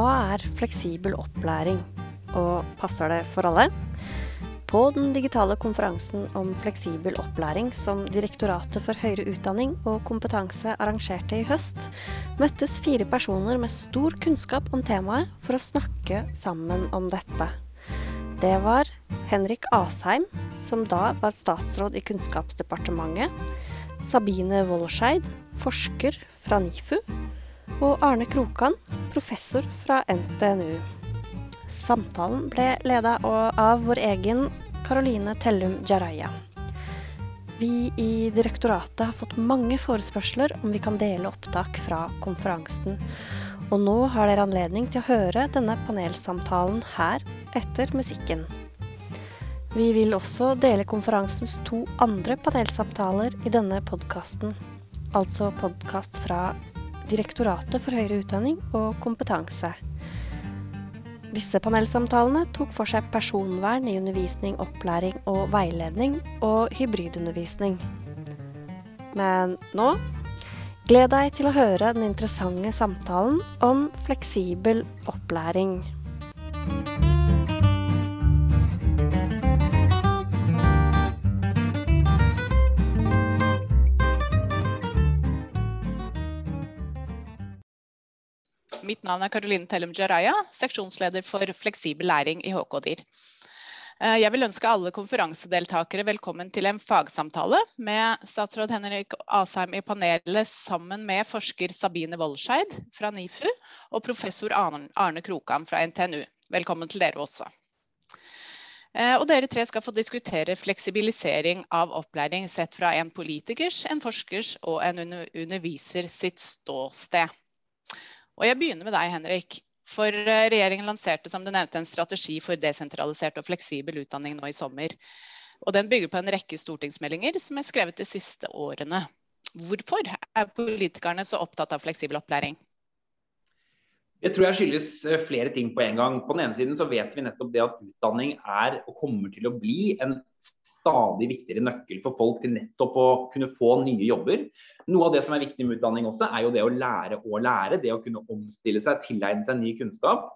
Hva er fleksibel opplæring, og passer det for alle? På den digitale konferansen om fleksibel opplæring som Direktoratet for høyere utdanning og kompetanse arrangerte i høst, møttes fire personer med stor kunnskap om temaet for å snakke sammen om dette. Det var Henrik Asheim, som da var statsråd i Kunnskapsdepartementet, Sabine Wollscheid, forsker fra NIFU, og Arne Krokan, professor fra NTNU. Samtalen ble leda av vår egen Karoline Tellum Jaraya. Vi i direktoratet har fått mange forespørsler om vi kan dele opptak fra konferansen. Og nå har dere anledning til å høre denne panelsamtalen her etter musikken. Vi vil også dele konferansens to andre panelsamtaler i denne podkasten, altså podkast fra Direktoratet for høyere utdanning og kompetanse. Disse panelsamtalene tok for seg personvern i undervisning, opplæring og veiledning, og hybridundervisning. Men nå gled deg til å høre den interessante samtalen om fleksibel opplæring. Navn er Caroline Tellum Jaraya, seksjonsleder for fleksibel læring i HK-DIR. Eh, jeg vil ønske alle konferansedeltakere velkommen til en fagsamtale med statsråd Henrik Asheim i panelet sammen med forsker Sabine Wollscheid fra NIFU og professor Arne Krokan fra NTNU. Velkommen til dere også. Eh, og dere tre skal få diskutere fleksibilisering av opplæring sett fra en politikers, en forskers og en underviser sitt ståsted. Og jeg begynner med deg, Henrik. For eh, regjeringen lanserte som du nevnte, en strategi for desentralisert og fleksibel utdanning nå i sommer. Og den bygger på en rekke stortingsmeldinger som er skrevet de siste årene. Hvorfor er politikerne så opptatt av fleksibel opplæring? Det tror jeg skyldes eh, flere ting på en gang. På den ene siden så vet vi nettopp det at utdanning er og kommer til å bli en stadig viktigere nøkkel for folk til nettopp å kunne få nye jobber. Noe av det som er viktig med utdanning også, er jo det å lære å lære. Det å kunne omstille seg, tilegne seg ny kunnskap.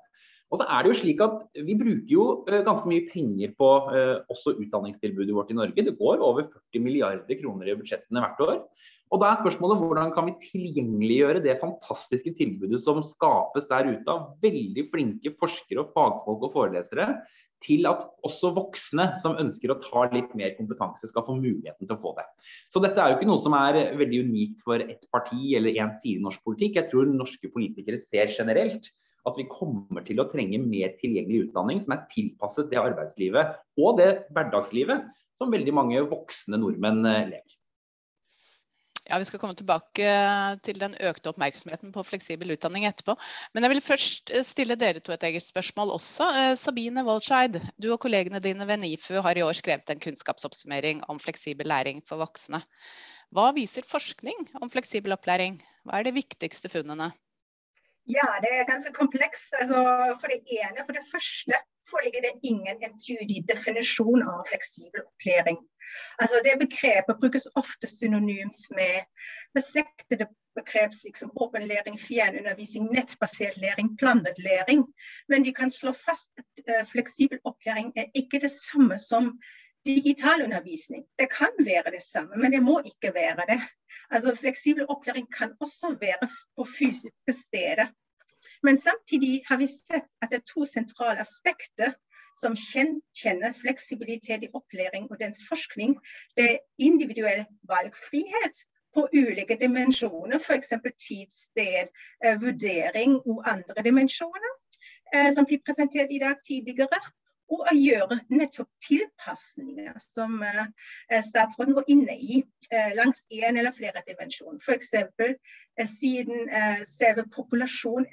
Og så er det jo slik at Vi bruker jo eh, ganske mye penger på uh, også utdanningstilbudet vårt i Norge. Det går over 40 milliarder kroner i budsjettene hvert år. Og da er spørsmålet Hvordan kan vi tilgjengeliggjøre det fantastiske tilbudet som skapes der ute av veldig flinke forskere, og fagfolk og forelesere, til at også voksne som ønsker å ta litt mer kompetanse, skal få muligheten til å få det. Så dette er jo ikke noe som er veldig unikt for ett parti eller én side i norsk politikk. Jeg tror norske politikere ser generelt at vi kommer til å trenge mer tilgjengelig utdanning som er tilpasset det arbeidslivet og det hverdagslivet som veldig mange voksne nordmenn lever. Ja, Vi skal komme tilbake til den økte oppmerksomheten på fleksibel utdanning etterpå. Men jeg vil først eh, stille dere to et eget spørsmål også. Eh, Sabine Woldscheid, du og kollegene dine ved NIFU har i år skrevet en kunnskapsoppsummering om fleksibel læring for voksne. Hva viser forskning om fleksibel opplæring? Hva er de viktigste funnene? Ja, det er ganske komplekst. Altså, for det ene, for det første foreligger det ingen entydig definisjon av fleksibel opplæring. Altså Det begrepet brukes ofte synonymt med beslektede begrep som åpen læring, fjernundervisning, nettbasert læring, blandet læring. Men vi kan slå fast at uh, fleksibel opplæring er ikke det samme som digital undervisning. Det kan være det samme, men det må ikke være det. Altså Fleksibel opplæring kan også være på fysiske steder. Men samtidig har vi sett at det er to sentrale aspekter som kjenner fleksibilitet i opplæring og dens forskning, det er individuell valgfrihet på ulike dimensjoner, f.eks. tid, sted, eh, vurdering og andre dimensjoner, eh, som ble presentert i dag tidligere. Og å gjøre nettopp tilpasninger, som eh, statsråden var inne i, langs én eller flere dimensjoner. F.eks. siden selve populasjonen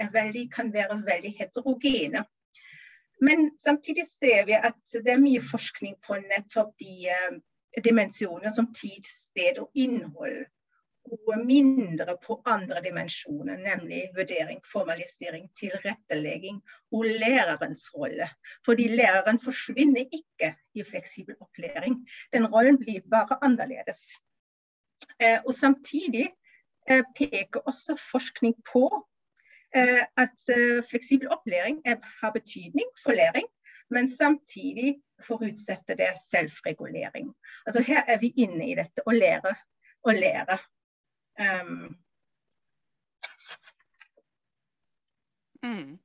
kan være veldig heterogene. Men samtidig ser vi at det er mye forskning på nettopp de dimensjoner som tid, sted og innhold. Og mindre på andre dimensjoner, nemlig vurdering, formalisering, tilrettelegging og lærerens rolle. Fordi læreren forsvinner ikke i fleksibel opplæring. Den rollen blir bare annerledes. Uh, og samtidig uh, peker også forskning på at fleksibel opplæring har betydning for læring, men samtidig forutsetter det selvregulering. Altså Her er vi inne i dette å lære og lære. Um. Mm.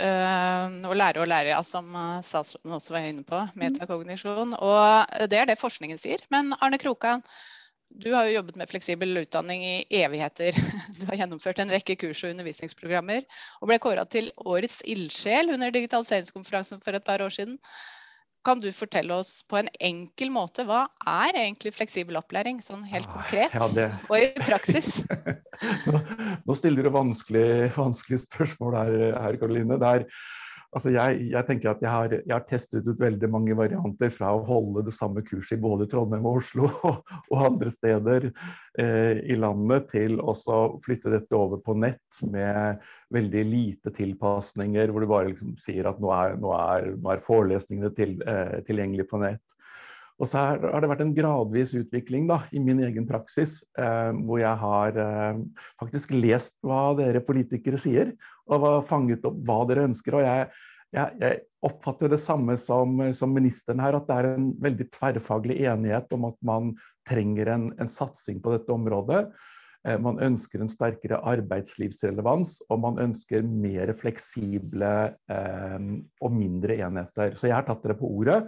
Å lære å lære, ja, som statsråden også var inne på, metakognisjon. Og det er det forskningen sier. Men Arne Krokan, du har jo jobbet med fleksibel utdanning i evigheter. Du har gjennomført en rekke kurs og undervisningsprogrammer, og ble kåra til årets ildsjel under digitaliseringskonferansen for et par år siden. Kan du fortelle oss på en enkel måte hva er egentlig fleksibel opplæring, sånn helt ah, konkret ja, det... og i praksis? nå, nå, stiller du vanskelige, vanskelig spørsmål her, her Karoline. Det er Altså jeg, jeg, tenker at jeg har, jeg har, testet ut veldig mange varianter fra å holde det samme kurset i både Trondheim og Oslo og, og andre steder eh, i landet, til også flytte dette over på nett med veldig lite tilpasninger, hvor du bare liksom sier at nå er, nå er, nå er forelesningene til, eh, tilgjengelig på nett. Og så har det vært en gradvis utvikling da, i min egen praksis, eh, hvor jeg har eh, faktisk lest hva dere politikere sier, og fanget opp hva dere ønsker. og jeg, jeg, jeg oppfatter det samme som, som, ministeren her, at det er en veldig tverrfaglig enighet om at man trenger en, en satsing på dette området. Eh, man ønsker en sterkere arbeidslivsrelevans, og man ønsker mer fleksible eh, og mindre enheter. Så jeg har tatt dere på ordet.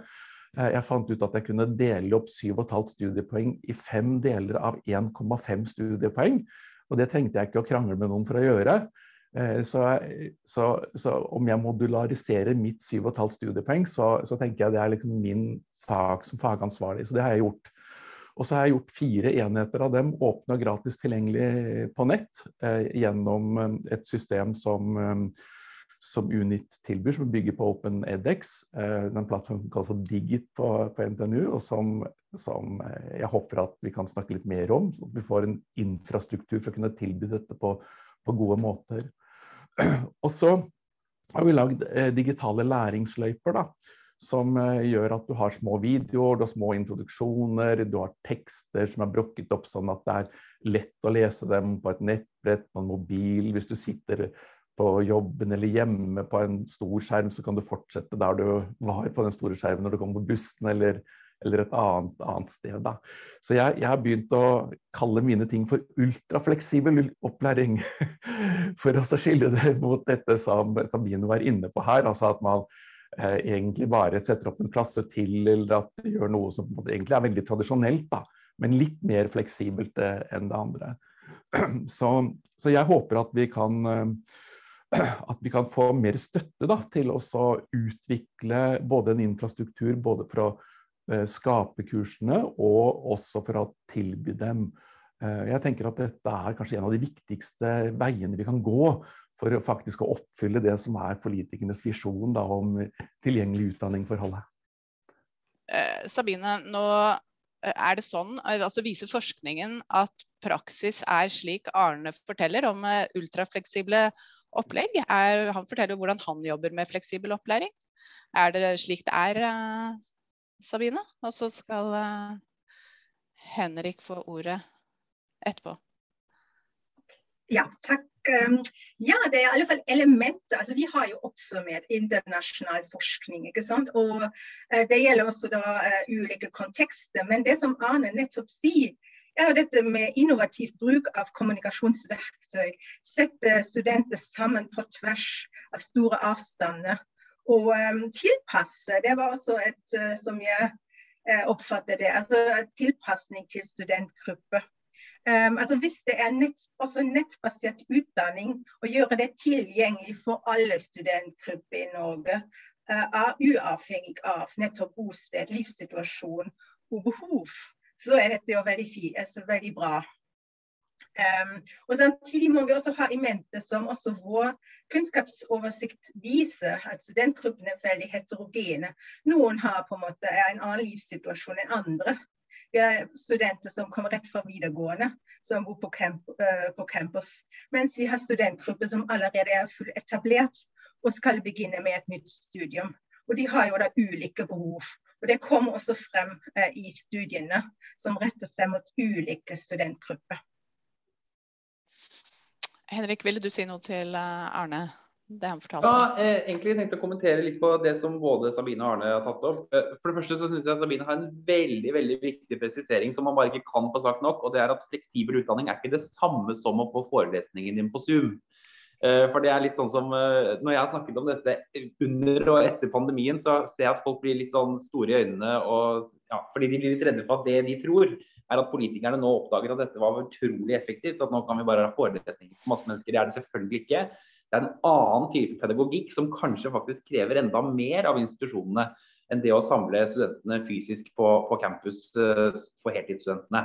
Eh, jeg fant ut at jeg kunne dele opp 7,5 studiepoeng i fem deler av 1,5 studiepoeng. Og det trengte jeg ikke å krangle med noen for å gjøre. Eh, så, så, så om jeg modulariserer mitt 7,5 studiepoeng, så, så, tenker jeg det er liksom min sak som fagansvarlig. Så det har jeg gjort. Og så har jeg gjort fire enheter av dem åpne og gratis tilgjengelig på nett eh, gjennom et system som som Unit tilbyr, som bygger på Open edX. Eh, den plattformen som kalles Digit på, på NTNU, og som, som, eh, jeg håper at vi kan snakke litt mer om. Så at vi får en infrastruktur for å kunne tilby dette på, på gode måter. Og så har vi lagd eh, digitale læringsløyper. da, som gjør at du har små videoer, du har små introduksjoner, du har tekster som er brukket opp sånn at det er lett å lese dem på et nettbrett, på en mobil. Hvis du sitter på jobben eller hjemme på en stor skjerm, så kan du fortsette der du var på den store skjermen når du kommer på bussen eller, eller et annet, annet sted. Da. Så jeg, jeg, har begynt å kalle mine ting for ultrafleksibel opplæring. For å skille det mot dette som Sabine var inne på her. altså at man eh, egentlig bare setter opp en klasse til, eller at du gjør noe som egentlig er veldig tradisjonelt, da, men litt mer fleksibelt eh, enn det andre. Så, så jeg håper at vi kan eh, at vi kan få mer støtte da, til å utvikle både en infrastruktur både for å uh, skape kursene og også for å tilby dem. Uh, jeg tenker at dette er kanskje en av de viktigste veiene vi kan gå for å faktisk å oppfylle det som er politikernes visjon da, om tilgjengelig utdanning for alle. Uh, Sabine, nå er det sånn, altså Viser forskningen at praksis er slik Arne forteller om ultrafleksible opplegg. Er, han forteller hvordan han jobber med fleksibel opplæring. Er det slik det er, uh, Sabine? Og så skal uh, Henrik få ordet etterpå. Ja, takk. Um, ja, det er i alle fall elementer. Altså, vi har jo oppsummert internasjonal forskning. ikke sant? Og uh, Det gjelder også da ulike kontekster. Men det som Arne nettopp sier, er dette med innovativ bruk av kommunikasjonsverktøy. Sette studenter sammen på tvers av store avstander. Og um, tilpasse, det var også et uh, som jeg uh, oppfatter det, altså tilpasning til studentgrupper. Um, altså hvis det er nett, også nettbasert utdanning, å gjøre det tilgjengelig for alle studentgrupper i Norge, uh, uavhengig av nettopp bosted, livssituasjon og behov så er dette jo veldig, altså veldig bra. Um, og Samtidig må vi også ha i mente, som også vår kunnskapsoversikt viser, at studentgruppene er veldig heterogene. Noen har på en måte en annen livssituasjon enn andre. Vi har studenter som kommer rett fra videregående, som bor på, camp, uh, på campus. Mens vi har studentgrupper som allerede er fullt etablert og skal begynne med et nytt studium. Og de har jo da ulike behov. Og Det kommer også frem eh, i studiene, som retter seg mot ulike studentgrupper. Henrik, ville du si noe til Arne? det han fortalte? Ja, eh, egentlig tenkte jeg å kommentere litt på det som både Sabine og Arne har tatt opp. Eh, for det første så synes jeg at Sabine har en veldig veldig viktig presisering som man bare ikke kan få sagt nok. og det er at Fleksibel utdanning er ikke det samme som å få forelesningen din på Zoom. Eh, for det er litt sånn som eh, Når jeg har snakket om dette under og etter pandemien, så ser jeg at folk blir litt sånn store i øynene. og ja, fordi de blir litt redde for at det de tror, er at politikerne nå oppdager at dette var utrolig effektivt. At nå kan vi bare ha forelesninger for masse mennesker. Det er det selvfølgelig ikke. Det er en annen type pedagogikk som kanskje faktisk krever enda mer av institusjonene enn det å samle studentene fysisk på, på campus uh, for heltidsstudentene.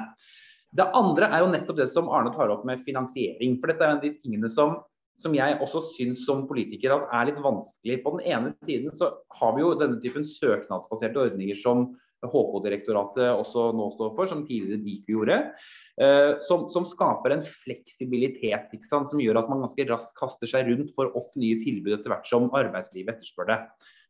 Det andre er jo nettopp det som Arne tar opp med finansiering. For dette er en av de tingene som, som jeg også syns som politiker at er litt vanskelig. På den ene siden så har vi jo denne typen søknadsbaserte ordninger som HK-direktoratet også nå står for, som tidligere Diku gjorde. Eh, som, som, skaper en fleksibilitet som gjør at man ganske raskt kaster seg rundt for opp nye tilbud etter hvert som arbeidslivet etterspør det.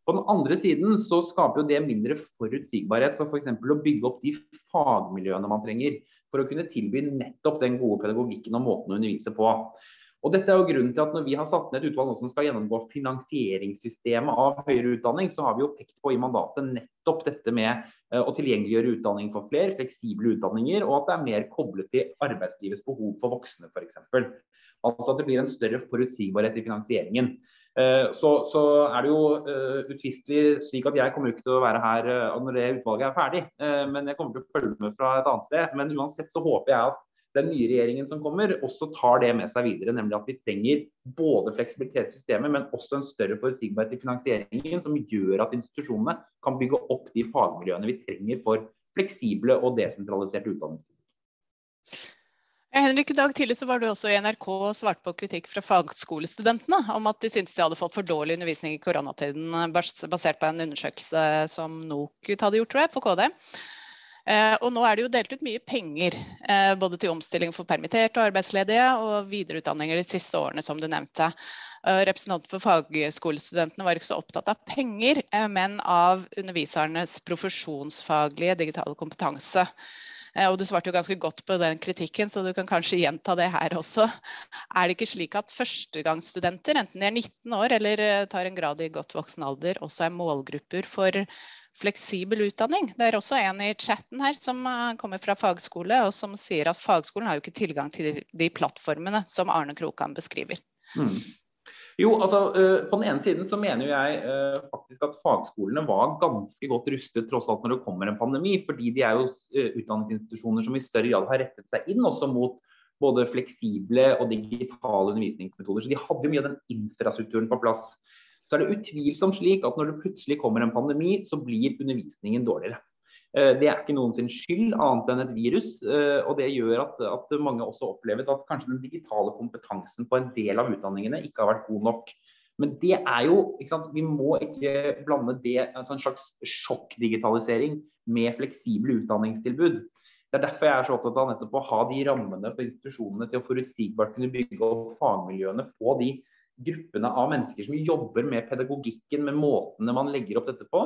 På den andre siden så skaper jo det mindre forutsigbarhet for f.eks. å bygge opp de fagmiljøene man trenger for å kunne tilby nettopp den gode pedagogikken og måten å undervise på. Og dette er jo grunnen til at Når vi har satt ned et utvalg som skal gjennomgå finansieringssystemet av høyere utdanning, så har vi jo pekt på i mandatet nettopp dette med eh, å tilgjengeliggjøre utdanning for flere, fleksible utdanninger, og at det er mer koblet til arbeidslivets behov for voksne f.eks. Altså at det blir en større forutsigbarhet i finansieringen. Eh, så, så er det jo uh, utvistelig slik at jeg kommer ikke til å være her når det utvalget er ferdig. Men jeg kommer til å følge med fra et annet sted. Men uansett så håper jeg at den nye regjeringen som kommer, også tar det med seg videre. Nemlig at vi trenger både fleksibilitet i systemet, men også en større forutsigbarhet i finansieringen, som gjør at institusjonene kan bygge opp de fagmiljøene vi trenger for fleksible og desentraliserte utdanninger. Henrik, I dag tidlig så var du også i NRK og svarte på kritikk fra fagskolestudentene om at de syntes de hadde fått for dårlig undervisning i koronatiden, basert på en undersøkelse som NOKUT hadde gjort tror jeg, for KD. Eh, og nå er det jo delt ut mye penger eh, både til omstilling for permitterte og arbeidsledige og videreutdanninger de siste årene, som du nevnte. Representanten for fagskolestudentene var ikke så opptatt av penger, eh, men av undervisernes profesjonsfaglige digitale kompetanse. Og du svarte jo ganske godt på den kritikken, så du kan kanskje gjenta det her også. Er det ikke slik at førstegangsstudenter, enten de er 19 år eller tar en grad i godt voksen alder, også er målgrupper for fleksibel utdanning. Det er også en i chatten her som eh, kommer fra fagskole, og som sier at fagskolen har jo ikke tilgang til de plattformene som Arne Krokan beskriver. Mm. Jo, altså uh, På den ene siden så mener jeg uh, faktisk at fagskolene var ganske godt rustet tross alt når det kommer en pandemi. Fordi de er jo utdanningsinstitusjoner som i større grad har rettet seg inn også mot både fleksible og digitale undervisningsmetoder. Så de hadde jo mye av den infrastrukturen på plass så er det utvilsomt slik at når det plutselig kommer en pandemi, så blir undervisningen dårligere. Eh, det er ikke noen skyld, annet enn et virus. Eh, og det gjør at, at mange også opplevet at kanskje den digitale kompetansen på en del av utdanningene ikke har vært god nok. Men det er jo, Vi må ikke blande det, altså en slags sjokkdigitalisering med fleksible utdanningstilbud. Det er derfor jeg er så opptatt av nettopp å ha de rammene for institusjonene til å forutsigbart kunne bygge opp fagmiljøene på de gruppene av mennesker som jobber med pedagogikken, med måtene man legger opp dette på.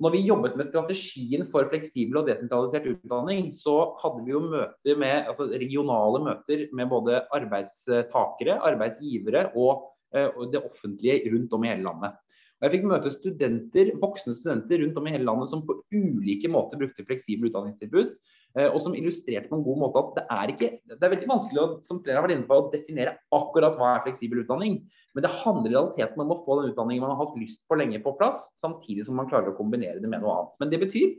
Når vi jobbet med strategien for fleksibel og desentralisert utdanning, så hadde vi jo møter med, altså regionale møter med både arbeidstakere, arbeidsgivere eh, og det offentlige rundt om i hele landet. Og jeg fikk møte studenter, voksne studenter rundt om i hele landet som på ulike måter brukte fleksible utdanningstilbud. Eh, og som illustrerte på en god måte at det er, ikke, det er veldig vanskelig å, som flere har vært inne på, å definere akkurat hva er fleksibel utdanning. Men det handler i realiteten om å få den utdanningen man har hatt lyst på lenge på plass, samtidig som man klarer å kombinere det med noe annet. Men det betyr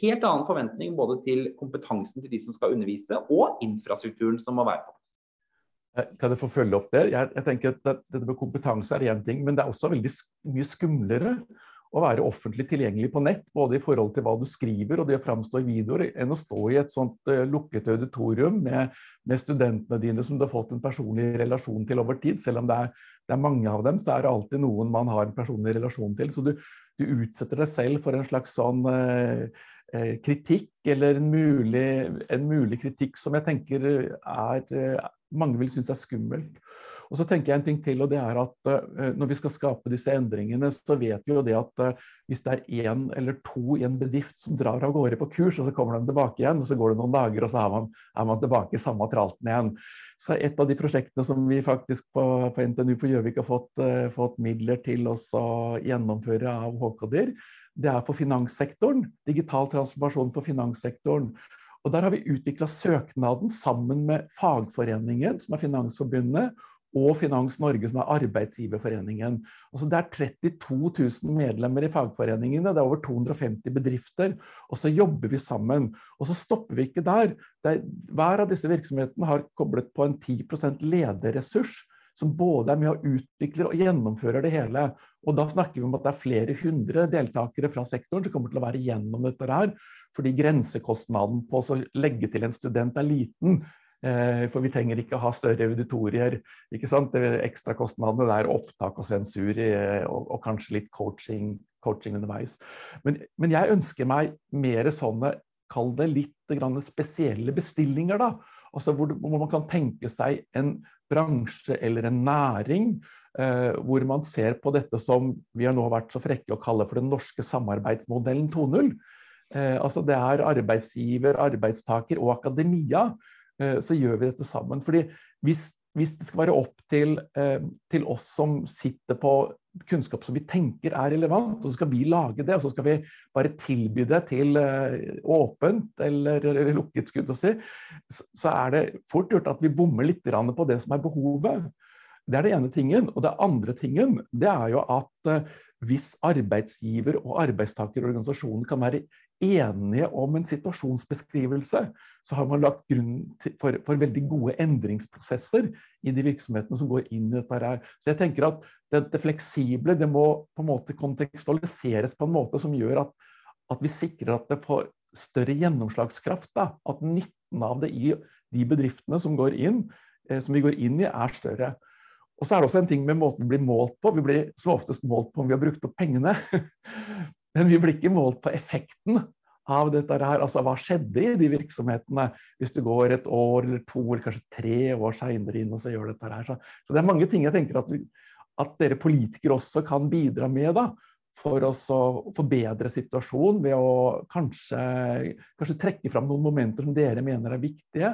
helt annen forventning både til kompetansen til de som skal undervise, og infrastrukturen som må være på. Eh, kan jeg få følge opp det? Jeg, jeg tenker at Dette med kompetanse er én ting, men det er også veldig mye skumlere å være offentlig tilgjengelig på nett, både i forhold til hva du skriver og det å framstå i videoer, enn å stå i et sånt uh, lukket auditorium med, med, studentene dine som du har fått en personlig relasjon til over tid. Selv om det er, det er, mange av dem, så er det alltid noen man har en personlig relasjon til. Så du, du utsetter deg selv for en slags sånn uh, uh, kritikk, eller en mulig, en mulig, kritikk som jeg tenker er mange vil synes er skummelt. Og så tenker jeg en ting til, og det er at uh, Når vi skal skape disse endringene, så vet vi jo det at uh, hvis det er én eller to i en bedrift som drar av gårde på kurs, og så kommer de tilbake igjen, og så går det noen dager, og så er man, er man tilbake i samme tralten igjen. Så et av de prosjektene som vi faktisk på, på NTNU på Gjøvik har fått, uh, fått, midler til å gjennomføre av HKD-er, det er for finanssektoren. Digital transformasjon for finanssektoren. Og Der har vi utvikla søknaden sammen med fagforeningen, som er Finansforbundet, og Finans Norge, som er arbeidsgiverforeningen. Altså det er 32 000 medlemmer i fagforeningene, det er over 250 bedrifter. Og så jobber vi sammen. Og så stopper vi ikke der. Er, hver av disse virksomhetene har koblet på en 10% lederressurs som både er med og utvikler og gjennomfører det hele. Og da snakker vi om at det er flere hundre deltakere fra sektoren som kommer til å være gjennom dette her, fordi grensekostnaden på å legge til en student er liten. Eh, for vi trenger ikke ha større auditorier. ikke sant? Ekstrakostnadene der opptak og sensur eh, og, og kanskje litt coaching, coaching underveis. Men, men, jeg ønsker meg mer sånne, kall det litt spesielle bestillinger, da. Altså hvor, hvor, man kan tenke seg en bransje eller en næring eh, hvor man ser på dette som vi har nå vært så frekke å kalle for den norske samarbeidsmodellen 2.0. Eh, altså det er arbeidsgiver, arbeidstaker og akademia. Eh, så gjør vi dette sammen. Fordi hvis, hvis det skal være opp til, eh, til oss som sitter på kunnskap som vi tenker er relevant, og så skal vi lage det, og så skal vi bare tilby det til uh, åpent eller, eller lukket, skudd å si, så er det fort gjort at vi bommer litt på det som er behovet. Det er det ene tingen. Og det andre tingen det er jo at uh, hvis arbeidsgiver og arbeidstakerorganisasjonen kan være enige om en situasjonsbeskrivelse, så har man lagt grunn for, for, veldig gode endringsprosesser i de virksomhetene som går inn i dette. her. Så jeg tenker at det, det, fleksible det må på en måte kontekstualiseres på en måte som gjør at, at vi sikrer at det får større gjennomslagskraft. Da. At nytten av det i de bedriftene som, går inn, eh, som vi går inn i, er større. Og så er det også en ting med måten vi blir målt på. Vi blir som oftest målt på om vi har brukt opp pengene. Men vi blir ikke målt på effekten av dette her. Altså hva skjedde i de virksomhetene hvis du går et år eller to eller kanskje tre år seinere inn og så gjør dette her. Så, så, det er mange ting jeg tenker at, vi, at dere politikere også kan bidra med da, for å forbedre situasjonen ved å kanskje, kanskje trekke fram noen momenter som dere mener er viktige,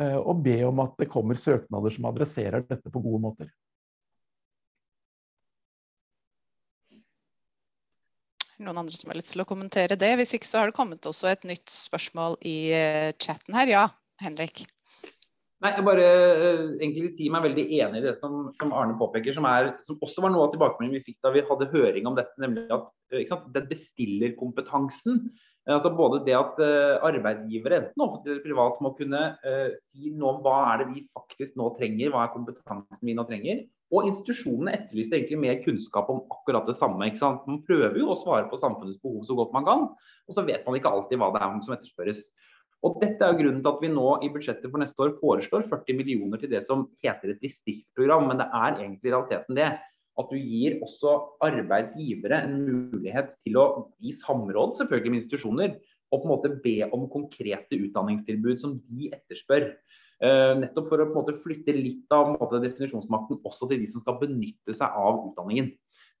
eh, og be om at det kommer søknader som adresserer dette på gode måter. Noen andre som har lyst til å kommentere det? Hvis ikke så har det kommet også et nytt spørsmål i eh, chatten her. Ja, Henrik? Nei, jeg bare uh, egentlig si meg veldig enig i det som, som Arne påpeker, som, er, som, også var noe av tilbakemeldingen vi fikk da vi hadde høring om dette, nemlig at uh, sant, den bestillerkompetansen uh, altså Både det at arbeidsgivere, enten offentlig eller privat, må kunne si noe om hva er det vi faktisk nå trenger, hva er kompetansen vi nå trenger. Og institusjonene etterlyste egentlig mer kunnskap om akkurat det samme. ikke sant? Man prøver jo å svare på samfunnets behov så godt man kan, og så vet man ikke alltid hva det er som etterspørres. Og Dette er jo grunnen til at vi nå i budsjettet for neste år foreslår 40 millioner til det som heter et distriktsprogram, men det er egentlig realiteten det. At du gir også arbeidsgivere en mulighet til å gi samråd selvfølgelig med institusjoner, og på en måte be om konkrete utdanningstilbud som de etterspør. Uh, nettopp for å måte, flytte litt av måte, definisjonsmakten også til de som skal benytte seg av utdanningen.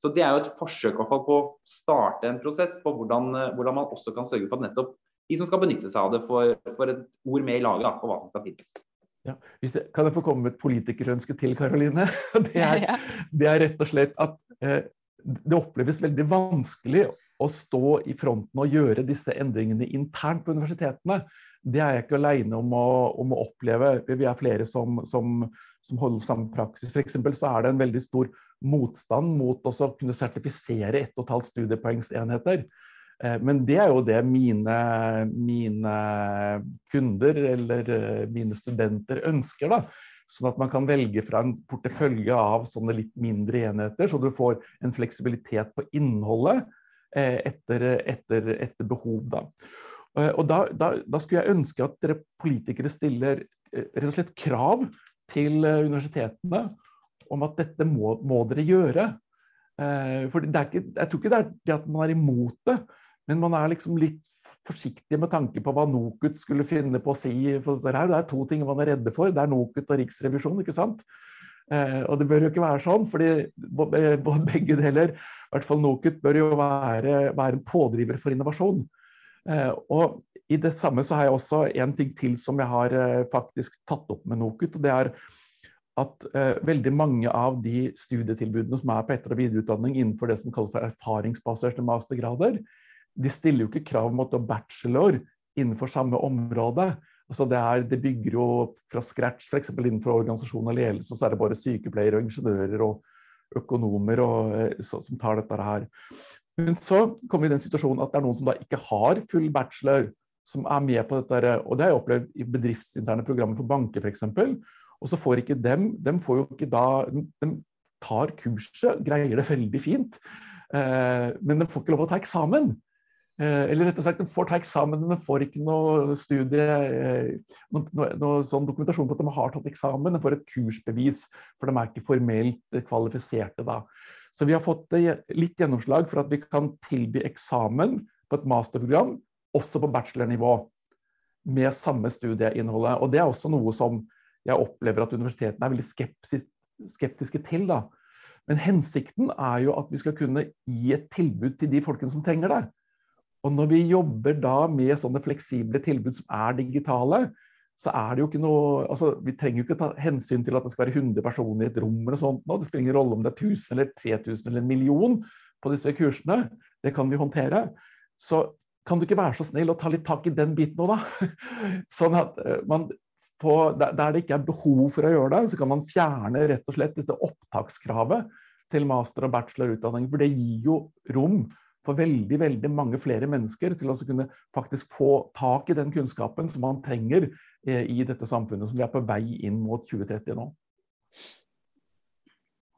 Så Det er jo et forsøk fall, på å starte en prosess på hvordan, uh, hvordan, man også kan sørge for at nettopp de som skal benytte seg av det, får, et ord med i laget for hva som skal finnes. Ja, jeg, kan jeg få komme med et politikerønske til, Karoline? Det det er rett og slett at eh, det oppleves veldig vanskelig å stå i fronten og gjøre disse endringene internt på universitetene det er jeg ikke aleine om, om, å oppleve. Vi er flere som, som, som holder samme praksis. F.eks. så er det en veldig stor motstand mot å kunne sertifisere 1,5 studiepoengsenheter. Eh, men det er jo det mine, mine, kunder eller eh, mine studenter ønsker. da. Sånn at man kan velge fra en portefølje av sånne litt mindre enheter, så du får en fleksibilitet på innholdet eh, etter, etter, etter behov. da. Eh, og da, da, da, skulle jeg ønske at dere politikere stiller eh, rett og slett krav til eh, universitetene om at dette må, må dere gjøre. For ikke, jeg tror ikke det er det at man er imot det, men man er liksom litt forsiktig med tanke på hva NOKUT skulle finne på å si. For det, her, det er to ting man er redde for. Det er NOKUT og Riksrevisjonen. ikke sant? Og det bør jo ikke være sånn, fordi begge deler, i hvert fall NOKUT, bør jo være, være en pådriver for innovasjon. Eh, og i det samme så har jeg også en ting til som jeg har eh, faktisk tatt opp med NOKUT. og det er at eh, veldig mange av de studietilbudene som er på etter- og videreutdanning innenfor det som kalles for erfaringsbaserte mastergrader, de stiller jo ikke krav om å ta bachelor innenfor samme område. Altså det, er, det bygger jo fra scratch, f.eks. innenfor organisasjon og ledelse, så er det bare sykepleiere og ingeniører og økonomer og, så, som tar dette her. Men så kommer vi i den situasjonen at det er noen som da ikke har full bachelor, som er med på dette. Og det har jeg opplevd i bedriftsinterne programmer for banker f.eks. Og så får ikke dem dem får jo ikke da, De tar kurset, greier det veldig fint, eh, men de får ikke lov å ta eksamen. Eh, eller rett og slett, de får ta eksamen, men de får ikke noe studie, eh, noe, noe, sånn dokumentasjon på at de har tatt eksamen. De får et kursbevis, for de er ikke formelt kvalifiserte da. Så vi har fått litt gjennomslag for at vi kan tilby eksamen på et masterprogram, også på bachelornivå, med samme studieinnholdet. Og det er også noe som jeg opplever at universitetene er veldig skeptisk, skeptiske til. da. Men hensikten er jo at vi skal kunne gi et tilbud til de folkene som trenger det. Og når vi jobber da med sånne fleksible tilbud som er digitale, så er det jo ikke noe altså Vi trenger jo ikke ta hensyn til at det skal være 100 personer i et rom eller sånt nå. Det spiller ingen rolle om det er 1000 eller 3000 eller en million på disse kursene. Det kan vi håndtere. Så kan du ikke være så snill å ta litt tak i den biten òg, da? Sånn at eh, man på, der det ikke er behov for å gjøre det, så kan man fjerne rett og slett dette opptakskravet til master- og bachelorutdanning. For det gir jo rom for veldig veldig mange flere mennesker til å kunne faktisk få tak i den kunnskapen som man trenger eh, i dette samfunnet som vi er på vei inn mot 2030 nå.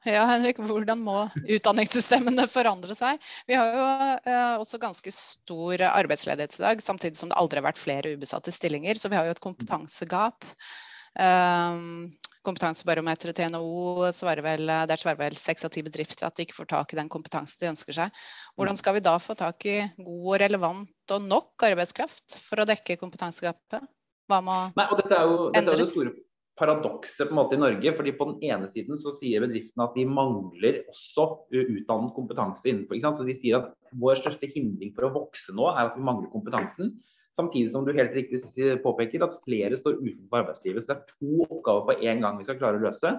Ja, Henrik, hvordan må utdanningssystemene forandre seg? Vi har jo eh, også ganske stor arbeidsledighet i dag, samtidig som det aldri har vært flere ubesatte stillinger. Så vi har jo et kompetansegap. Um, kompetansebarometeret til NHO svarer vel, der svarer vel seks av ti bedrifter at de ikke får tak i den kompetansen de ønsker seg. Hvordan skal vi da få tak i god og relevant og nok arbeidskraft for å dekke kompetansegapet? Hva må Nei, og dette er jo, dette er jo store paradokset på en måte i Norge. fordi På den ene siden så sier bedriftene at de mangler også utdannet kompetanse innenfor. Så De sier at vår største hindring for å vokse nå er at vi mangler kompetansen. Samtidig som du helt riktig påpeker at flere står utenfor arbeidslivet. Så det er to oppgaver på én gang vi skal klare å løse.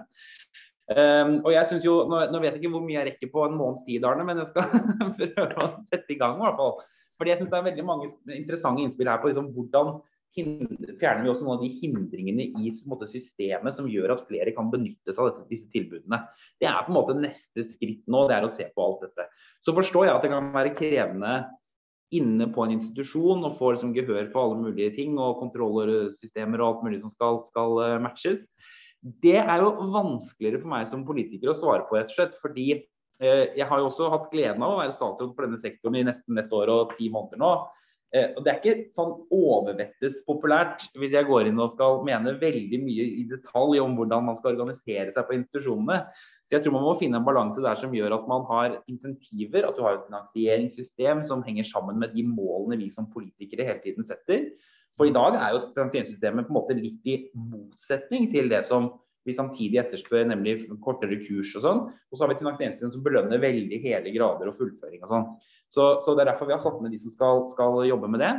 Um, og jeg synes jo, nå, nå, vet jeg ikke hvor mye jeg rekker på en måneds tid, Arne, men jeg skal prøve å sette i gang. i hvert fall. Fordi jeg synes det er veldig mange interessante innspill her på liksom, hvordan fjerner vi også noen av de hindringene i måte, systemet som gjør at flere kan benytte seg av dette, disse tilbudene. Det er på en måte neste skritt nå, det er å se på alt dette. Så forstår jeg at det kan være krevende inne på en institusjon og får liksom, gehør for alle mulige ting og kontrollsystemer og alt mulig som skal, skal uh, matches. Det er jo vanskeligere for meg som politiker å svare på, rett og slett. Fordi eh, jeg har jo også hatt gleden av å være statsråd for denne sektoren i nesten et år og ti måneder nå. Eh, og Det er ikke sånn overvettes populært hvis jeg går inn og skal mene veldig mye i detalj om hvordan man skal organisere seg på institusjonene. Så jeg tror man må finne en balanse der som gjør at man har insentiver, at du har et finansieringssystem som henger sammen med de målene vi som politikere hele tiden setter. For i dag er jo finansieringssystemet på en måte litt i motsetning til det som vi samtidig etterspør, nemlig kortere kurs og sånn. Og så har vi et finansieringssystem som belønner veldig hele grader og fullføring og sånn. Så, så, Det er derfor vi har satt ned de som skal, skal jobbe med det.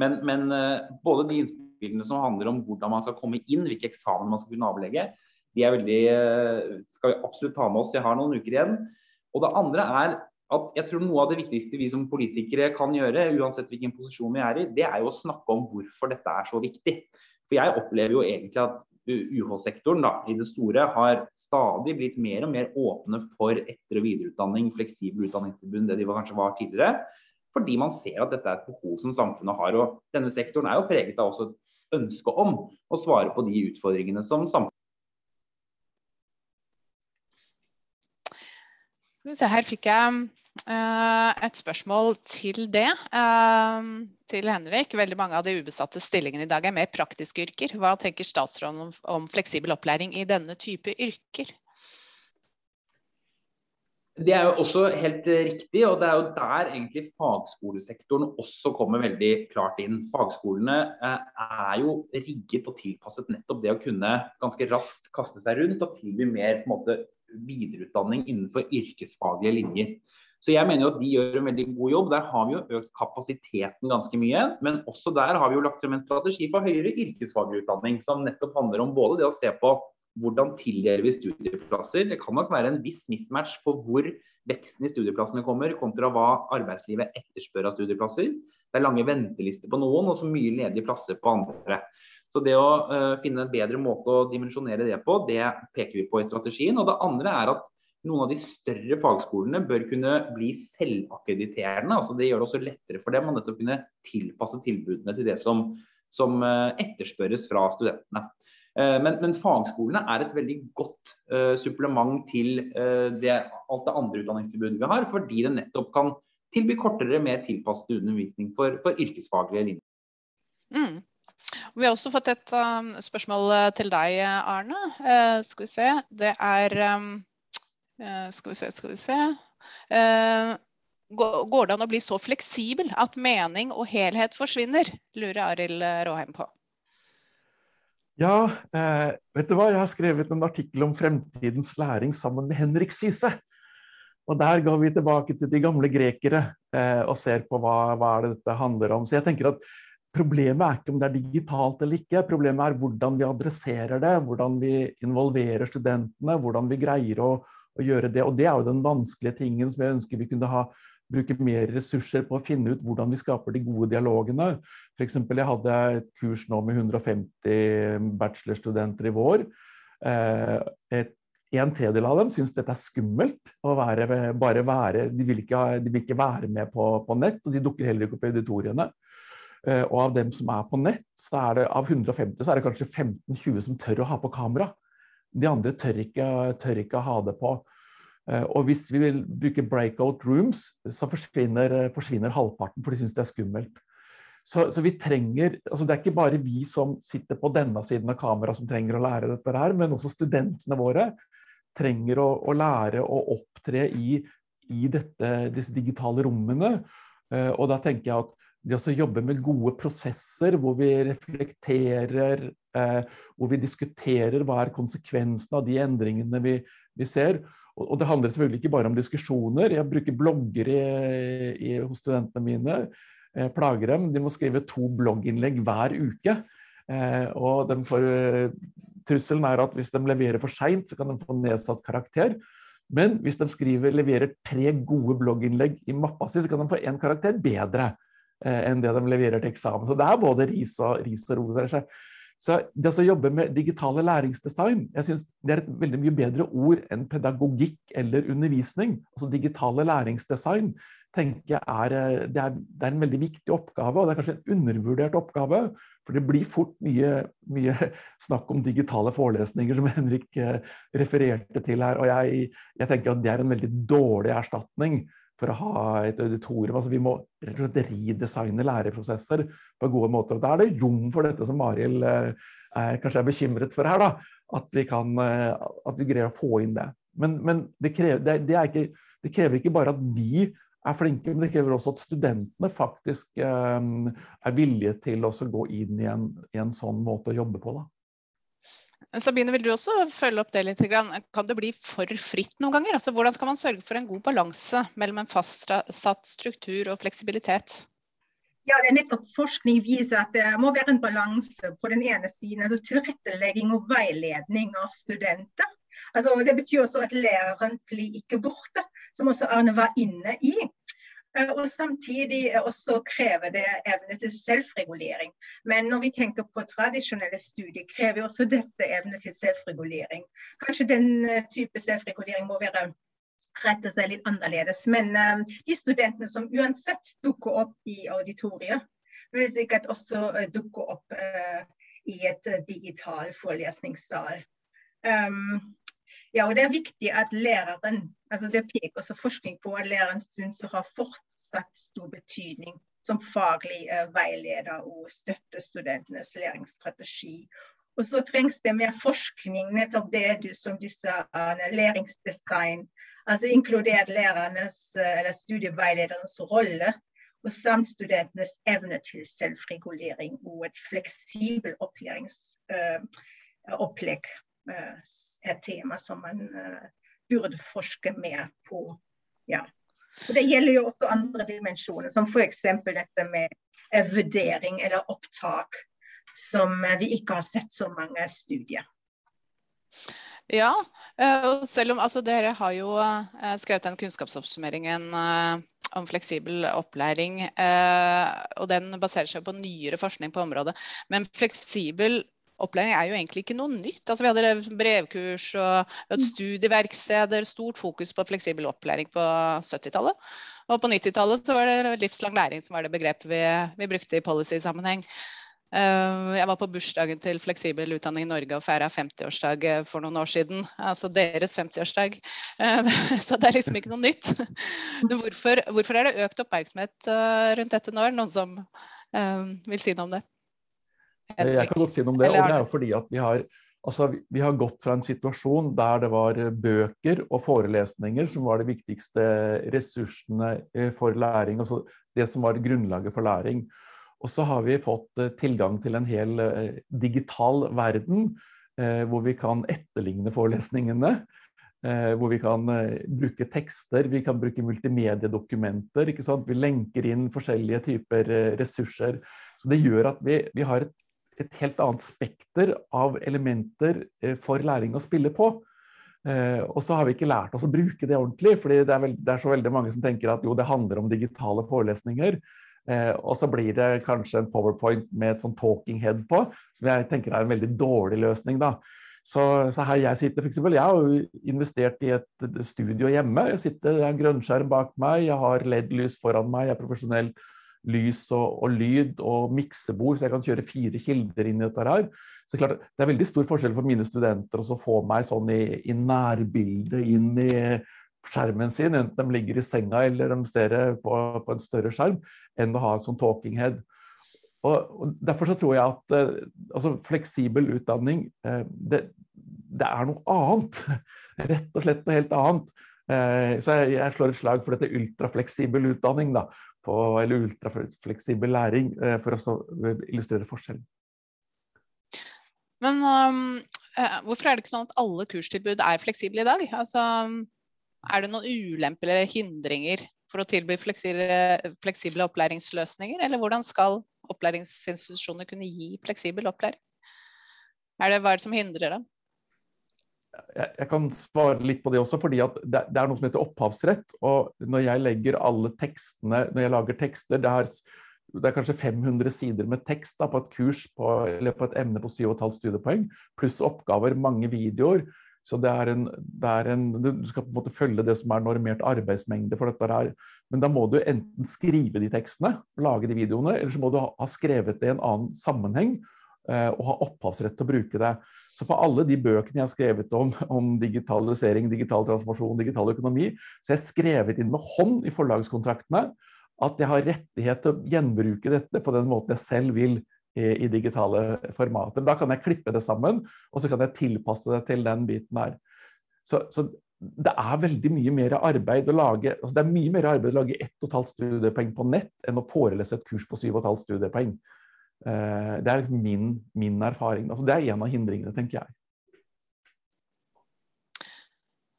Men, men uh, både de innspillene som handler om hvordan man skal komme inn, hvilke eksamen man skal kunne avlegge, de er veldig, uh, skal vi absolutt ta med oss. Jeg har noen uker igjen. Og det andre er at jeg tror noe av det viktigste vi som politikere kan gjøre, uansett hvilken posisjon vi er i, det er jo å snakke om hvorfor dette er så viktig. For jeg opplever jo egentlig at UH-sektoren i det store har stadig blitt mer og mer åpne for etter- og videreutdanning, fleksibel utdanningstilbud det de kanskje var tidligere. Fordi man ser at dette er et behov som samfunnet har. og Denne sektoren er jo preget av også et ønske om å svare på de utfordringene som samfunnet Her fikk jeg uh, et spørsmål til det. Uh, til Henrik. Veldig mange av de ubesatte stillingene i dag er mer praktiske yrker. Hva tenker statsråden om, om fleksibel opplæring i denne type yrker? Det er jo også helt riktig, og det er jo der egentlig fagskolesektoren også kommer veldig klart inn. Fagskolene eh, er jo rigget og tilpasset nettopp det å kunne ganske raskt kaste seg rundt og tilby mer på en måte, videreutdanning innenfor yrkesfaglige linjer. Så jeg mener jo at de gjør en veldig god jobb. Der har vi jo økt kapasiteten ganske mye. Men også der har vi jo lagt frem en strategi for høyere yrkesfaglig utdanning, som nettopp handler om både det å se på hvordan tildeler vi studieplasser. Det kan nok være en viss mismatch på hvor veksten i studieplassene kommer, kontra hva arbeidslivet etterspør av studieplasser. Det er lange ventelister på noen, og så mye ledige plasser på andre. Så det å uh, finne en bedre måte å dimensjonere det på, det peker vi på i strategien. Og det andre er at noen av de større fagskolene bør kunne bli selvakkrediterende. altså Det gjør det også lettere for dem å kunne tilpasse tilbudene til det som, som uh, etterspørres fra studentene. Eh, men, men, fagskolene er et veldig godt supplement til det, alt det andre utdanningstilbudet vi har, fordi det nettopp kan tilby kortere, mer tilpasset undervisning for, for yrkesfaglige linjer. Mm. Vi har også fått et um, spørsmål til deg, Arne. Uh, skal vi se. Det er um, Skal vi se, skal vi se. går det an å bli så fleksibel at mening og helhet forsvinner? lurer Arild Råheim på. Ja, eh, vet du hva? Jeg har skrevet en artikkel om fremtidens læring sammen med Henrik Syse. Og Der går vi tilbake til de gamle grekere eh, og ser på hva, hva dette handler om. Så jeg tenker at Problemet er ikke om det er digitalt eller ikke, problemet er hvordan vi adresserer det. Hvordan vi involverer studentene, hvordan vi greier å, å gjøre det. Og Det er jo den vanskelige tingen som jeg ønsker vi kunne ha bruke mer ressurser på å finne ut hvordan vi skaper de gode dialogene. F.eks. jeg hadde et kurs nå med 150 bachelorstudenter i vår. Eh, et, en tredjedel av dem syns dette er skummelt. å være, bare være, de, vil ikke, de vil ikke være med på, på, nett, og de dukker heller ikke opp i auditoriene. Eh, og av dem som er på nett, så er det av 150 så er det kanskje 15-20 som tør å ha på kamera. De andre tør ikke, tør ikke ha det på. Eh, og hvis vi vil bruke breakout rooms, så forsvinner, forsvinner halvparten, for de syns det er skummelt. Så, så, vi trenger, altså Det er ikke bare vi som sitter på denne siden av kameraet som trenger å lære dette her, men også studentene våre trenger å, å lære å opptre i, i dette, disse digitale rommene. Eh, og da tenker jeg at det å jobbe med gode prosesser hvor vi reflekterer, hvor vi diskuterer hva er konsekvensen av de endringene vi, vi ser, og det handler selvfølgelig ikke bare om diskusjoner. Jeg bruker blogger i, i, hos studentene mine. Jeg plager dem. De må skrive to blogginnlegg hver uke. Eh, og får, trusselen er at hvis de leverer for seint, så kan de få nedsatt karakter. Men hvis de skriver, leverer tre gode blogginnlegg i mappa si, så kan de få én karakter bedre eh, enn det de leverer til eksamen. Så det er både ris og, ris og ros. Så det å jobbe med digitale læringsdesign jeg synes det er et veldig mye bedre ord enn pedagogikk eller undervisning. Altså Digitale læringsdesign tenker jeg er eh, det, er, det er en veldig viktig oppgave, og det er kanskje en undervurdert oppgave. For det blir fort mye, mye snakk om digitale forelesninger, som Henrik eh, refererte til her. Og jeg, jeg tenker at det er en veldig dårlig erstatning for å ha et auditorium. Altså, vi må rett og slett redesigne læreprosesser på gode måter. og Da er det rom for dette som Arild eh, kanskje er bekymret for her. da, At vi, kan, eh, at vi greier å få inn det. Men, men det, krever, det, det, ikke, det, krever, ikke, bare at vi er flinke, men det krever også at studentene faktisk eh, er villige til å gå inn i en, i en sånn måte å jobbe på. da. Sabine, vil du også følge opp det litt? Kan det bli for fritt noen ganger? Altså, hvordan skal man sørge for en god balanse mellom en fastsatt struktur og fleksibilitet? Ja, det er nettopp Forskning viser at det må være en balanse på den ene siden. altså Tilrettelegging og veiledning av studenter. Altså, det betyr også at læreren blir ikke borte, som også Arne var inne i. Eh, og samtidig også krever det evne til selvregulering. Men når vi tenker på tradisjonelle studier, krever også dette evne til selvregulering. Kanskje den eh, type selvregulering må være rette seg litt annerledes. Men um, de studentene som uansett dukker opp i auditoriet, vil sikkert også dukke opp i et uh, digital forelesningssal. Um, ja, og Det er viktig at læreren altså Det peker også forskning på at læreren syns å ha fortsatt stor betydning som faglig uh, veileder og støtte studentenes læringsstrategi. Og så trengs det mer forskning, nettopp det du, som du sa, læringsdesign. Altså inkludert lærernes eller studieveiledernes rolle. Og samt studentenes evne til selvregulering og et fleksibelt opplæringsopplegg uh, uh, er tema som man uh, burde forske mer på. Ja. Og det gjelder jo også andre dimensjoner, som f.eks. dette med vurdering eller opptak, som vi ikke har sett så mange studier. Ja, eh, selv om altså, dere har jo eh, skrevet den kunnskapsoppsummeringen eh, om fleksibel opplæring, og den baserer seg på nyere forskning på området. Men fleksibel opplæring er jo egentlig ikke noe nytt. Altså, vi hadde brevkurs og et studieverksteder, stort fokus på fleksibel opplæring på 70-tallet. Og på 90-tallet var det livslang læring som var det begrepet vi, vi brukte i policy-sammenheng. Uh, jeg var på bursdagen til Fleksibel utdanning i Norge og feira 50-årsdag eh, for noen år siden. Altså deres 50-årsdag. Uh, så det er liksom ikke noe nytt. Hvorfor, hvorfor, er det økt oppmerksomhet rundt dette nå? Er det noen som vil si noe om det? Jeg kan godt si noe om det. og det er jo fordi at vi har, altså, vi har gått fra en situasjon der det var bøker og forelesninger som var de viktigste ressursene eh, for læring. altså Det som var grunnlaget for læring. Og så har vi fått eh, tilgang til en hel eh, digital verden hvor vi kan etterligne forelesningene. Hvor vi kan bruke tekster, vi kan bruke multimediedokumenter. Vi lenker inn forskjellige typer ressurser. Så Det gjør at vi, vi har et et helt annet spekter av elementer eh, for læring å spille på. Eh, og så har vi ikke lært oss å bruke det ordentlig, fordi det er, veld, det er så veldig mange som tenker at jo, det handler om digitale forelesninger. Eh, og så blir det kanskje en powerpoint med sånn talking head på, som jeg tenker er en veldig dårlig løsning. da. Så, så, her jeg sitter, eksempel, Jeg har jo investert i et studio hjemme. Jeg sitter, jeg har en grønnskjerm bak meg, jeg har LED-lys foran meg, jeg er profesjonell lys og, og lyd og miksebord, så jeg kan kjøre fire kilder inn i dette her. Så klart, Det er veldig stor forskjell for mine studenter å få meg sånn i, i nærbildet inn i skjermen sin, enten de ligger i senga eller de ser på, på en større skjerm, enn å ha en sånn talking head. Og, og Derfor så tror jeg at eh, altså, fleksibel utdanning, eh, det, det, er noe annet. Rett og slett noe helt annet. Eh, så jeg, jeg, slår et slag for dette ultrafleksibel utdanning. da, på, eller ultrafleksibel læring, eh, for å illustrere forskjellen. Men um, eh, hvorfor er det ikke sånn at alle kurstilbud er fleksible i dag? Altså, er det noen ulemper eller hindringer for å tilby fleksible, opplæringsløsninger? Eller hvordan skal opplæringsinstitusjoner kunne gi fleksibel opplæring? Er det, hva er det som hindrer det? Jeg, kan svare litt på det også, fordi det, er noe som heter opphavsrett. Og når jeg legger alle tekstene, når jeg lager tekster det er, det er kanskje 500 sider med tekst da, på et kurs på, eller på et emne på 7,5 studiepoeng, pluss oppgaver, mange videoer. Så det er en, det er en, Du skal på en måte følge det som er normert arbeidsmengde for dette her. Men da må du enten skrive de tekstene, lage de videoene, eller så må du ha, skrevet det i en annen sammenheng og ha opphavsrett til å bruke det. Så på alle de bøkene jeg har skrevet om, om digitalisering, digital transformasjon, digital økonomi, så jeg har skrevet inn med hånd i forlagskontraktene at jeg har rettighet til å gjenbruke dette på den måten jeg selv vil i, i digitale formater. Da kan jeg klippe det sammen, og så kan jeg tilpasse det til den biten her. Så, så det er veldig mye mer arbeid å lage altså det er mye mer arbeid å lage 1,5 studiepoeng på nett enn å forelese et kurs på 7,5 studiepoeng. Eh, det er min, min erfaring. Altså, det er en av hindringene, tenker jeg.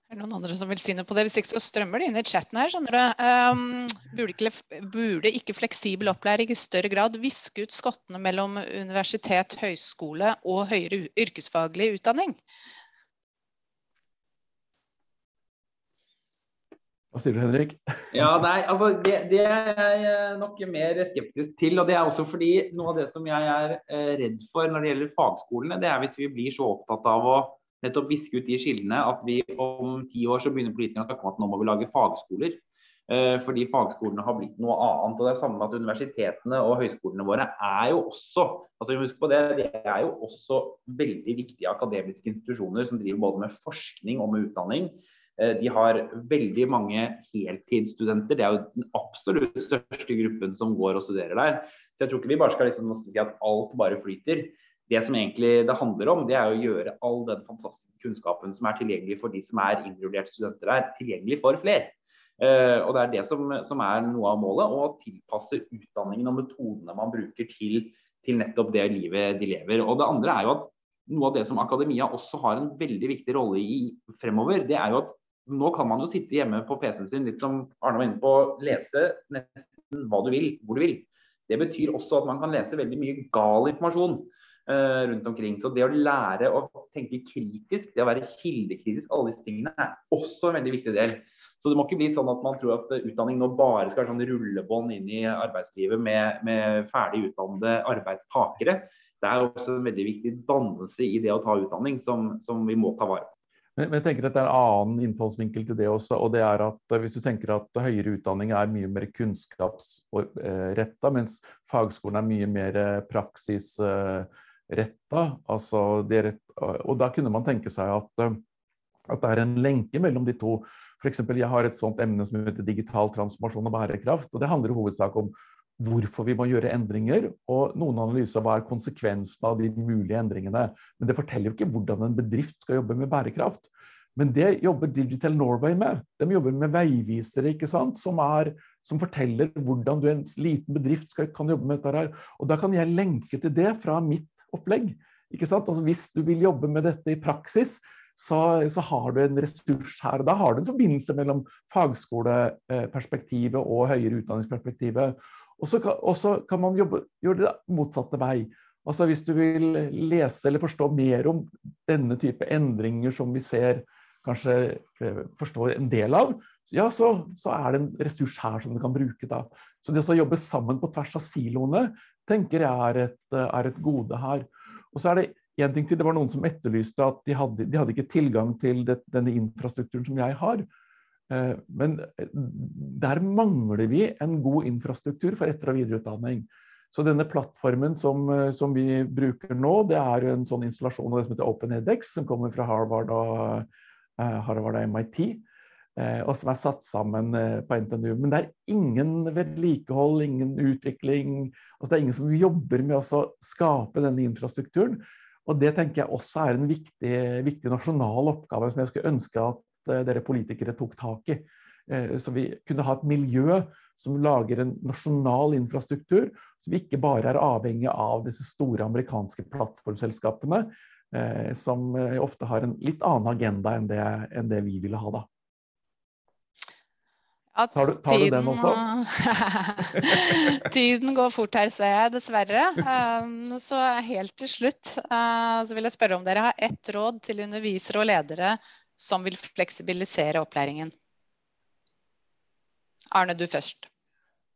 Er det noen andre som vil si noe på det? Hvis ikke så strømmer det inn i chatten her. skjønner du. Um, burde, ikke, burde, ikke, fleksibel opplæring i større grad viske ut skottene mellom universitet, høyskole og høyere yrkesfaglig utdanning? Hva sier du, Henrik? ja, nei, altså det, det, er jeg nok mer skeptisk til. og Det er også fordi noe av det som jeg er eh, redd for når det gjelder fagskolene, det er hvis vi blir så opptatt av å nettopp viske ut de skillene at vi om ti år så begynner politikerne å snakke om at nå må vi lage fagskoler. Eh, fordi fagskolene har blitt noe annet. og det er samme at Universitetene og høyskolene våre er jo også altså husk på det, det er jo også veldig viktige akademiske institusjoner som driver både med forskning og med utdanning. Eh, de har veldig mange heltidsstudenter. Det er jo den absolutt største gruppen som går og studerer der. Så jeg tror ikke vi bare skal liksom si at alt bare flyter. det som egentlig det handler om, det er å gjøre all den fantastiske kunnskapen som er tilgjengelig for de som er innrullerte studenter her, tilgjengelig for flere. Uh, og Det er det som, som, er noe av målet, å tilpasse utdanningen og metodene man bruker til, til, nettopp det livet de lever. Og Det andre er jo at noe av det som akademia også har en veldig viktig rolle i fremover, det er jo at nå kan man jo sitte hjemme på PC-en sin, litt som Arne var inne på, lese nesten hva du vil, hvor du vil. Det betyr også at man kan lese veldig mye gal informasjon uh, rundt omkring. Så det å lære å tenke kritisk, det å være kildekritisk, alle disse tingene er også en veldig viktig del. Så det må ikke bli sånn at man tror at utdanning nå bare skal være sånn rullebånd inn i arbeidslivet med, med ferdig utdannede arbeidstakere. Det er også en veldig viktig dannelse i det å ta utdanning som, som vi må ta vare på. Men, jeg tenker at det er en annen innfallsvinkel til det også. og det er at Hvis du tenker at høyere utdanning er mye mer kunnskapsretta, mens fagskolen er mye mer praksisretta. Altså og da kunne man tenke seg at, at det er en lenke mellom de to. F.eks. jeg har et sånt emne som heter digital transformasjon og bærekraft. og Det handler i hovedsak om hvorfor vi må gjøre endringer, og noen analyser hva er konsekvensen av de mulige endringene. Men det forteller jo ikke hvordan en bedrift skal jobbe med bærekraft. Men det jobber Digital Norway med. De jobber med veivisere ikke sant? Som, er, som forteller hvordan du en liten bedrift skal, kan jobbe med dette. her. Og Da kan jeg lenke til det fra mitt opplegg. ikke sant? Altså Hvis du vil jobbe med dette i praksis, så, så, har du en ressurs her. Da har du en forbindelse mellom fagskoleperspektivet og høyere utdanningsperspektivet. Og så kan, man jobbe, gjøre det motsatte vei. Altså Hvis du vil lese eller forstå mer om denne type endringer som vi ser kanskje eh, forstår en del av, ja, så, så, er det en ressurs her som du kan bruke. da. Så det å jobbe sammen på tvers av siloene tenker jeg er et, er et gode her. Og så er det en ting til, Det var noen som etterlyste at de hadde, de hadde ikke tilgang til det, denne infrastrukturen som jeg har. Eh, men eh, der mangler vi en god infrastruktur for etter- og videreutdanning. Så denne plattformen som, eh, som, vi bruker nå, det er en sånn installasjon av det som heter OpenEDX, som kommer fra Harvard og, Harvard og MIT, og som er satt sammen på NTNU. Men det er ingen vedlikehold, ingen utvikling. altså Det er ingen som jobber med å skape denne infrastrukturen. Og Det tenker jeg også er en viktig, viktig nasjonal oppgave som jeg skulle ønske at dere politikere tok tak i. Eh, så vi kunne ha et miljø som lager en nasjonal infrastruktur, som ikke bare er avhengig av disse store amerikanske plattformselskapene, eh, som ofte har en litt annen agenda enn det, enn det vi ville ha da. At tar, du, tar du, den også? tiden går fort her, ser jeg, dessverre. Um, så helt til slutt uh, så vil jeg spørre om dere har ett råd til undervisere og ledere som vil fleksibilisere opplæringen. Arne, du først.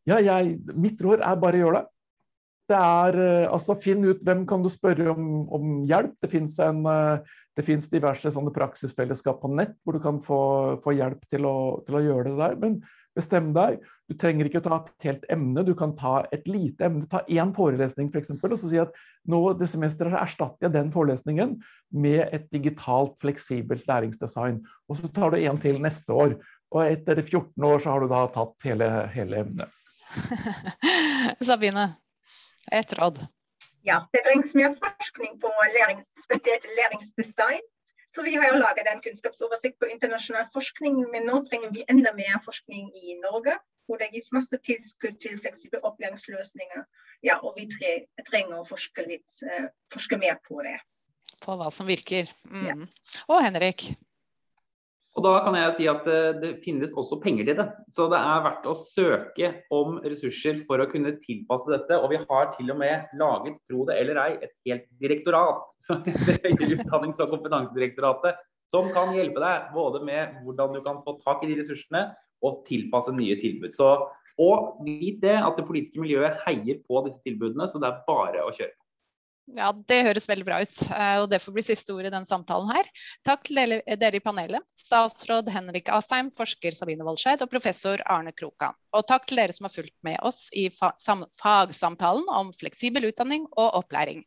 Ja, jeg, mitt råd er bare å gjøre det. Det er, uh, altså Finn ut hvem kan du spørre om, om hjelp. Det fins uh, diverse praksisfellesskap på nett hvor du kan få, få hjelp til å, til å, gjøre det der. Men bestem deg. Du trenger ikke å ta et helt emne, du kan ta et lite emne. Ta én forelesning f.eks. For eksempel, og så si at nå det semesteret erstatter jeg den forelesningen med et digitalt, fleksibelt læringsdesign. Og så tar du en til neste år. Og etter 14 år så har du da tatt hele, hele emnet. Sabine, ett råd. Ja, det trengs mer forskning på lærings, spesielt læringsdesign. Så vi har jo laget en kunnskapsoversikt på internasjonal forskning, men nå trenger vi enda mer forskning i Norge. Hvor det gis masse tilskudd til fleksible opplæringsløsninger. Ja, og vi trenger å forske, litt, uh, forske mer på det. På hva som virker. Mm. Ja. Og Henrik? Og da kan jeg si at det, det finnes også penger til det. Så det er verdt å søke om ressurser for å kunne tilpasse dette. Og vi har til og med laget, tro det eller ei, et helt direktorat. Utdannings- og kompetansedirektoratet. Som kan hjelpe deg både med hvordan du kan få tak i de ressursene og tilpasse nye tilbud. Så, og vit det at det politiske miljøet heier på disse tilbudene, så det er bare å kjøre på. Ja, Det høres veldig bra ut. Eh, og Det får bli siste ord i denne samtalen her. Takk til dere i panelet. Statsråd Henrik Asheim, forsker Sabine Woldscheid og professor Arne Krokan. Og takk til dere som har fulgt med oss i fagsamtalen om fleksibel utdanning og opplæring.